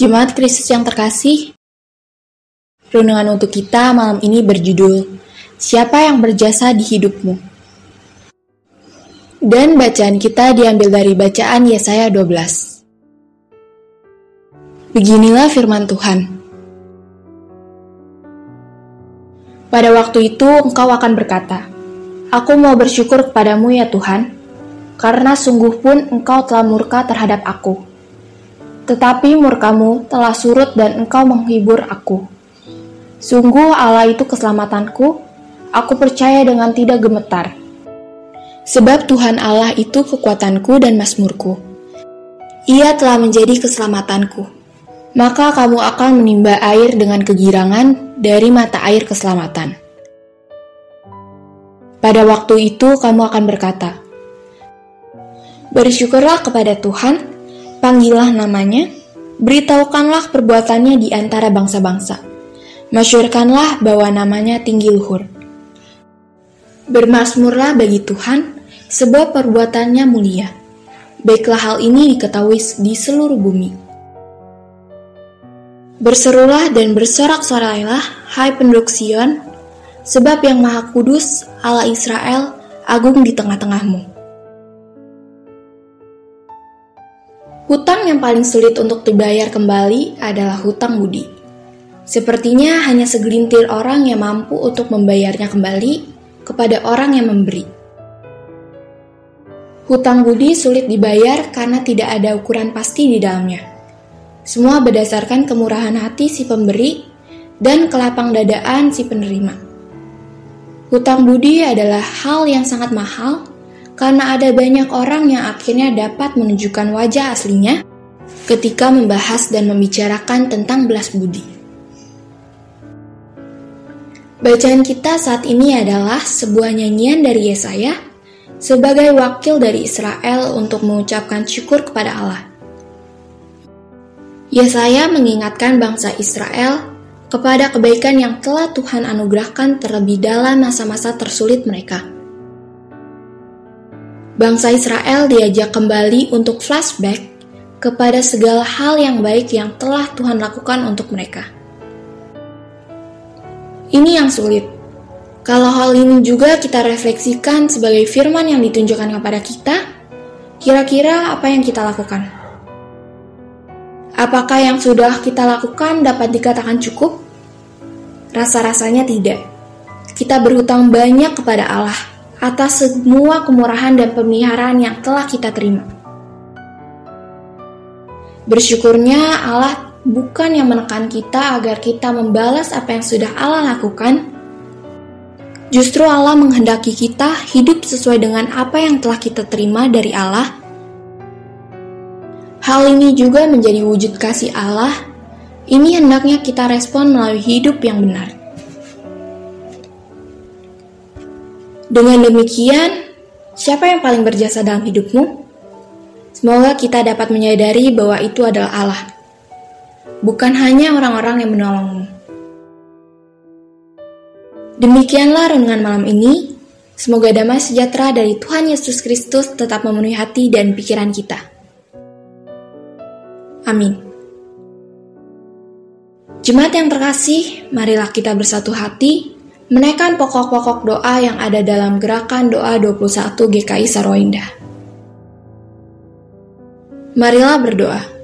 Jemaat Kristus yang terkasih, renungan untuk kita malam ini berjudul Siapa yang berjasa di hidupmu? Dan bacaan kita diambil dari bacaan Yesaya 12. Beginilah firman Tuhan. Pada waktu itu engkau akan berkata, Aku mau bersyukur kepadamu ya Tuhan, karena sungguh pun engkau telah murka terhadap aku tetapi murkamu telah surut dan engkau menghibur aku. Sungguh Allah itu keselamatanku, aku percaya dengan tidak gemetar. Sebab Tuhan Allah itu kekuatanku dan masmurku. Ia telah menjadi keselamatanku. Maka kamu akan menimba air dengan kegirangan dari mata air keselamatan. Pada waktu itu kamu akan berkata, Bersyukurlah kepada Tuhan, Panggillah namanya, beritahukanlah perbuatannya di antara bangsa-bangsa. Masyurkanlah bahwa namanya tinggi luhur. Bermasmurlah bagi Tuhan, sebab perbuatannya mulia. Baiklah hal ini diketahui di seluruh bumi. Berserulah dan bersorak-sorailah, hai penduduk Sion, sebab yang Maha Kudus, Allah Israel, agung di tengah-tengahmu. Hutang yang paling sulit untuk dibayar kembali adalah hutang budi. Sepertinya hanya segelintir orang yang mampu untuk membayarnya kembali kepada orang yang memberi. Hutang budi sulit dibayar karena tidak ada ukuran pasti di dalamnya. Semua berdasarkan kemurahan hati si pemberi dan kelapang dadaan si penerima. Hutang budi adalah hal yang sangat mahal karena ada banyak orang yang akhirnya dapat menunjukkan wajah aslinya ketika membahas dan membicarakan tentang belas budi. Bacaan kita saat ini adalah sebuah nyanyian dari Yesaya sebagai wakil dari Israel untuk mengucapkan syukur kepada Allah. Yesaya mengingatkan bangsa Israel kepada kebaikan yang telah Tuhan anugerahkan terlebih dalam masa-masa tersulit mereka bangsa Israel diajak kembali untuk flashback kepada segala hal yang baik yang telah Tuhan lakukan untuk mereka. Ini yang sulit. Kalau hal ini juga kita refleksikan sebagai firman yang ditunjukkan kepada kita, kira-kira apa yang kita lakukan? Apakah yang sudah kita lakukan dapat dikatakan cukup? Rasa-rasanya tidak. Kita berhutang banyak kepada Allah atas semua kemurahan dan pemeliharaan yang telah kita terima. Bersyukurnya Allah bukan yang menekan kita agar kita membalas apa yang sudah Allah lakukan. Justru Allah menghendaki kita hidup sesuai dengan apa yang telah kita terima dari Allah. Hal ini juga menjadi wujud kasih Allah. Ini hendaknya kita respon melalui hidup yang benar. Dengan demikian, siapa yang paling berjasa dalam hidupmu? Semoga kita dapat menyadari bahwa itu adalah Allah, bukan hanya orang-orang yang menolongmu. Demikianlah renungan malam ini. Semoga damai sejahtera dari Tuhan Yesus Kristus tetap memenuhi hati dan pikiran kita. Amin. Jemaat yang terkasih, marilah kita bersatu hati menaikkan pokok-pokok doa yang ada dalam gerakan doa 21 GKI Saroinda. Marilah berdoa.